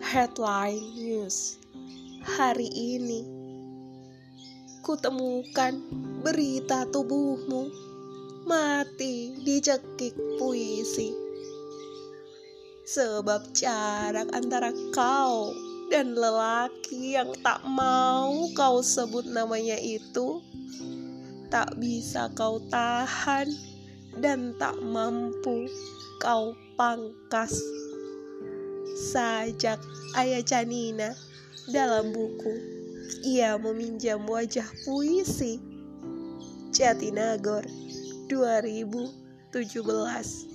Headline News Hari ini. Kutemukan berita tubuhmu Mati dicekik puisi. Sebab jarak antara kau dan lelaki yang tak mau kau sebut namanya itu Tak bisa kau tahan dan tak mampu kau pangkas sajak Ayah Janina dalam buku ia meminjam wajah puisi Jatinagor 2017